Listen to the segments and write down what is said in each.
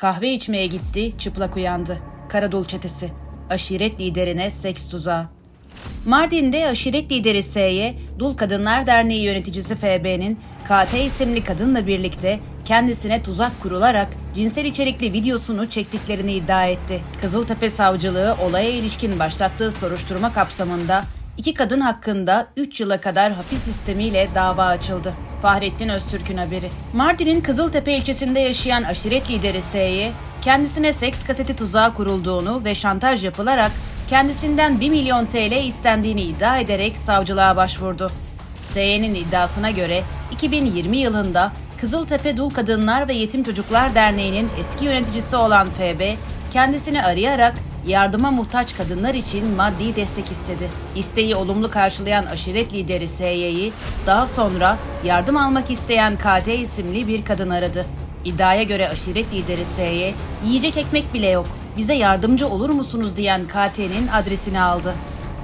Kahve içmeye gitti, çıplak uyandı. Karadul çetesi. Aşiret liderine seks tuzağı. Mardin'de aşiret lideri S'ye, Dul Kadınlar Derneği yöneticisi FB'nin KT isimli kadınla birlikte kendisine tuzak kurularak cinsel içerikli videosunu çektiklerini iddia etti. Kızıltepe Savcılığı olaya ilişkin başlattığı soruşturma kapsamında iki kadın hakkında 3 yıla kadar hapis sistemiyle dava açıldı. Fahrettin Öztürk'ün haberi. Mardin'in Kızıltepe ilçesinde yaşayan aşiret lideri S'ye kendisine seks kaseti tuzağı kurulduğunu ve şantaj yapılarak kendisinden 1 milyon TL istendiğini iddia ederek savcılığa başvurdu. SY'nin iddiasına göre 2020 yılında Kızıltepe Dul Kadınlar ve Yetim Çocuklar Derneği'nin eski yöneticisi olan FB, kendisini arayarak yardıma muhtaç kadınlar için maddi destek istedi. İsteği olumlu karşılayan aşiret lideri SY'yi daha sonra yardım almak isteyen KT isimli bir kadın aradı. İddiaya göre aşiret lideri S'ye yiyecek ekmek bile yok bize yardımcı olur musunuz diyen KT'nin adresini aldı.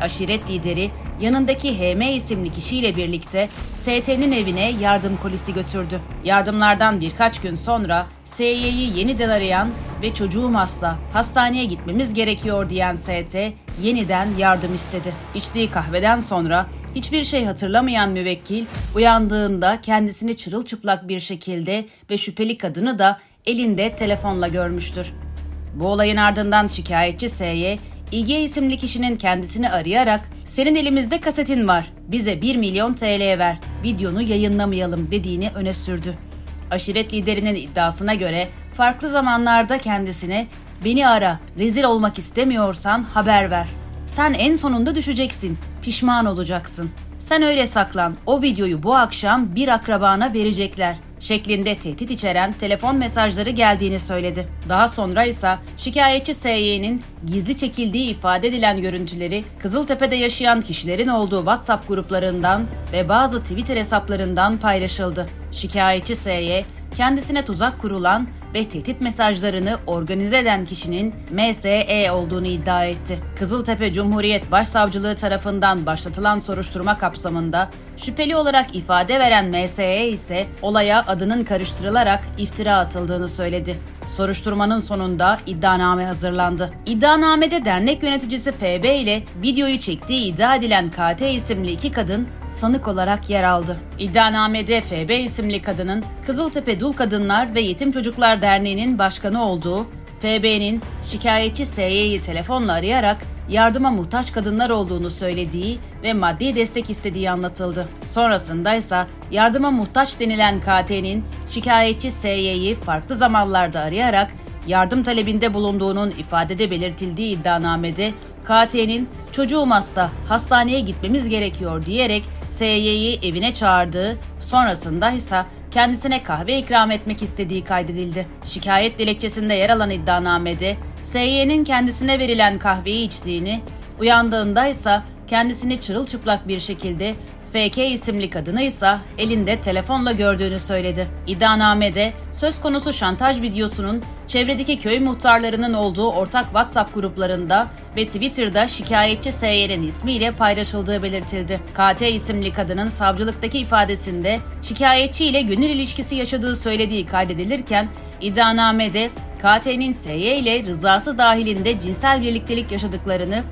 Aşiret lideri yanındaki HM isimli kişiyle birlikte ST'nin evine yardım kolisi götürdü. Yardımlardan birkaç gün sonra SY'yi yeniden arayan ve çocuğum hasta, hastaneye gitmemiz gerekiyor diyen ST yeniden yardım istedi. İçtiği kahveden sonra hiçbir şey hatırlamayan müvekkil uyandığında kendisini çırılçıplak bir şekilde ve şüpheli kadını da elinde telefonla görmüştür. Bu olayın ardından şikayetçi S'ye İG isimli kişinin kendisini arayarak senin elimizde kasetin var bize 1 milyon TL ver videonu yayınlamayalım dediğini öne sürdü. Aşiret liderinin iddiasına göre farklı zamanlarda kendisine beni ara rezil olmak istemiyorsan haber ver. Sen en sonunda düşeceksin pişman olacaksın. Sen öyle saklan o videoyu bu akşam bir akrabana verecekler şeklinde tehdit içeren telefon mesajları geldiğini söyledi. Daha sonra ise şikayetçi SY'nin gizli çekildiği ifade edilen görüntüleri Kızıltepe'de yaşayan kişilerin olduğu WhatsApp gruplarından ve bazı Twitter hesaplarından paylaşıldı. Şikayetçi SY kendisine tuzak kurulan ve tehdit mesajlarını organize eden kişinin MSE olduğunu iddia etti. Kızıltepe Cumhuriyet Başsavcılığı tarafından başlatılan soruşturma kapsamında şüpheli olarak ifade veren MSE ise olaya adının karıştırılarak iftira atıldığını söyledi. Soruşturmanın sonunda iddianame hazırlandı. İddianamede dernek yöneticisi FB ile videoyu çektiği iddia edilen KT isimli iki kadın sanık olarak yer aldı. İddianamede FB isimli kadının Kızıltepe Dul Kadınlar ve Yetim Çocuklar Derneği'nin başkanı olduğu, FB'nin şikayetçi SY'yi telefonla arayarak yardıma muhtaç kadınlar olduğunu söylediği ve maddi destek istediği anlatıldı. Sonrasında ise yardıma muhtaç denilen KT'nin şikayetçi SY'yi farklı zamanlarda arayarak yardım talebinde bulunduğunun ifadede belirtildiği iddianamede KT'nin çocuğum hasta, hastaneye gitmemiz gerekiyor diyerek SY'yi evine çağırdığı, sonrasında ise kendisine kahve ikram etmek istediği kaydedildi. Şikayet dilekçesinde yer alan iddianamede SY'nin kendisine verilen kahveyi içtiğini, uyandığında ise kendisini çırılçıplak bir şekilde FK isimli kadını ise elinde telefonla gördüğünü söyledi. İddianamede söz konusu şantaj videosunun çevredeki köy muhtarlarının olduğu ortak WhatsApp gruplarında ve Twitter'da şikayetçi SY'nin ismiyle paylaşıldığı belirtildi. KT isimli kadının savcılıktaki ifadesinde şikayetçi ile gönül ilişkisi yaşadığı söylediği kaydedilirken iddianamede KT'nin SY ile rızası dahilinde cinsel birliktelik yaşadıklarını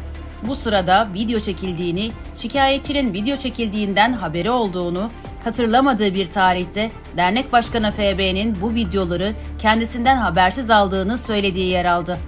bu sırada video çekildiğini, şikayetçinin video çekildiğinden haberi olduğunu, hatırlamadığı bir tarihte dernek başkanı FB'nin bu videoları kendisinden habersiz aldığını söylediği yer aldı.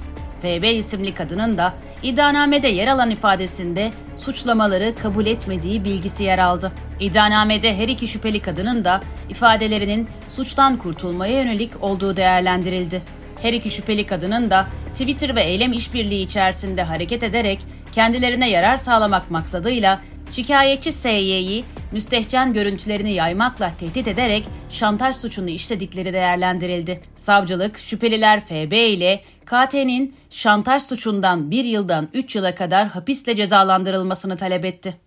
FB isimli kadının da iddianamede yer alan ifadesinde suçlamaları kabul etmediği bilgisi yer aldı. İddianamede her iki şüpheli kadının da ifadelerinin suçtan kurtulmaya yönelik olduğu değerlendirildi. Her iki şüpheli kadının da Twitter ve eylem işbirliği içerisinde hareket ederek kendilerine yarar sağlamak maksadıyla şikayetçi SY'yi müstehcen görüntülerini yaymakla tehdit ederek şantaj suçunu işledikleri değerlendirildi. Savcılık şüpheliler FB ile KT'nin şantaj suçundan bir yıldan 3 yıla kadar hapisle cezalandırılmasını talep etti.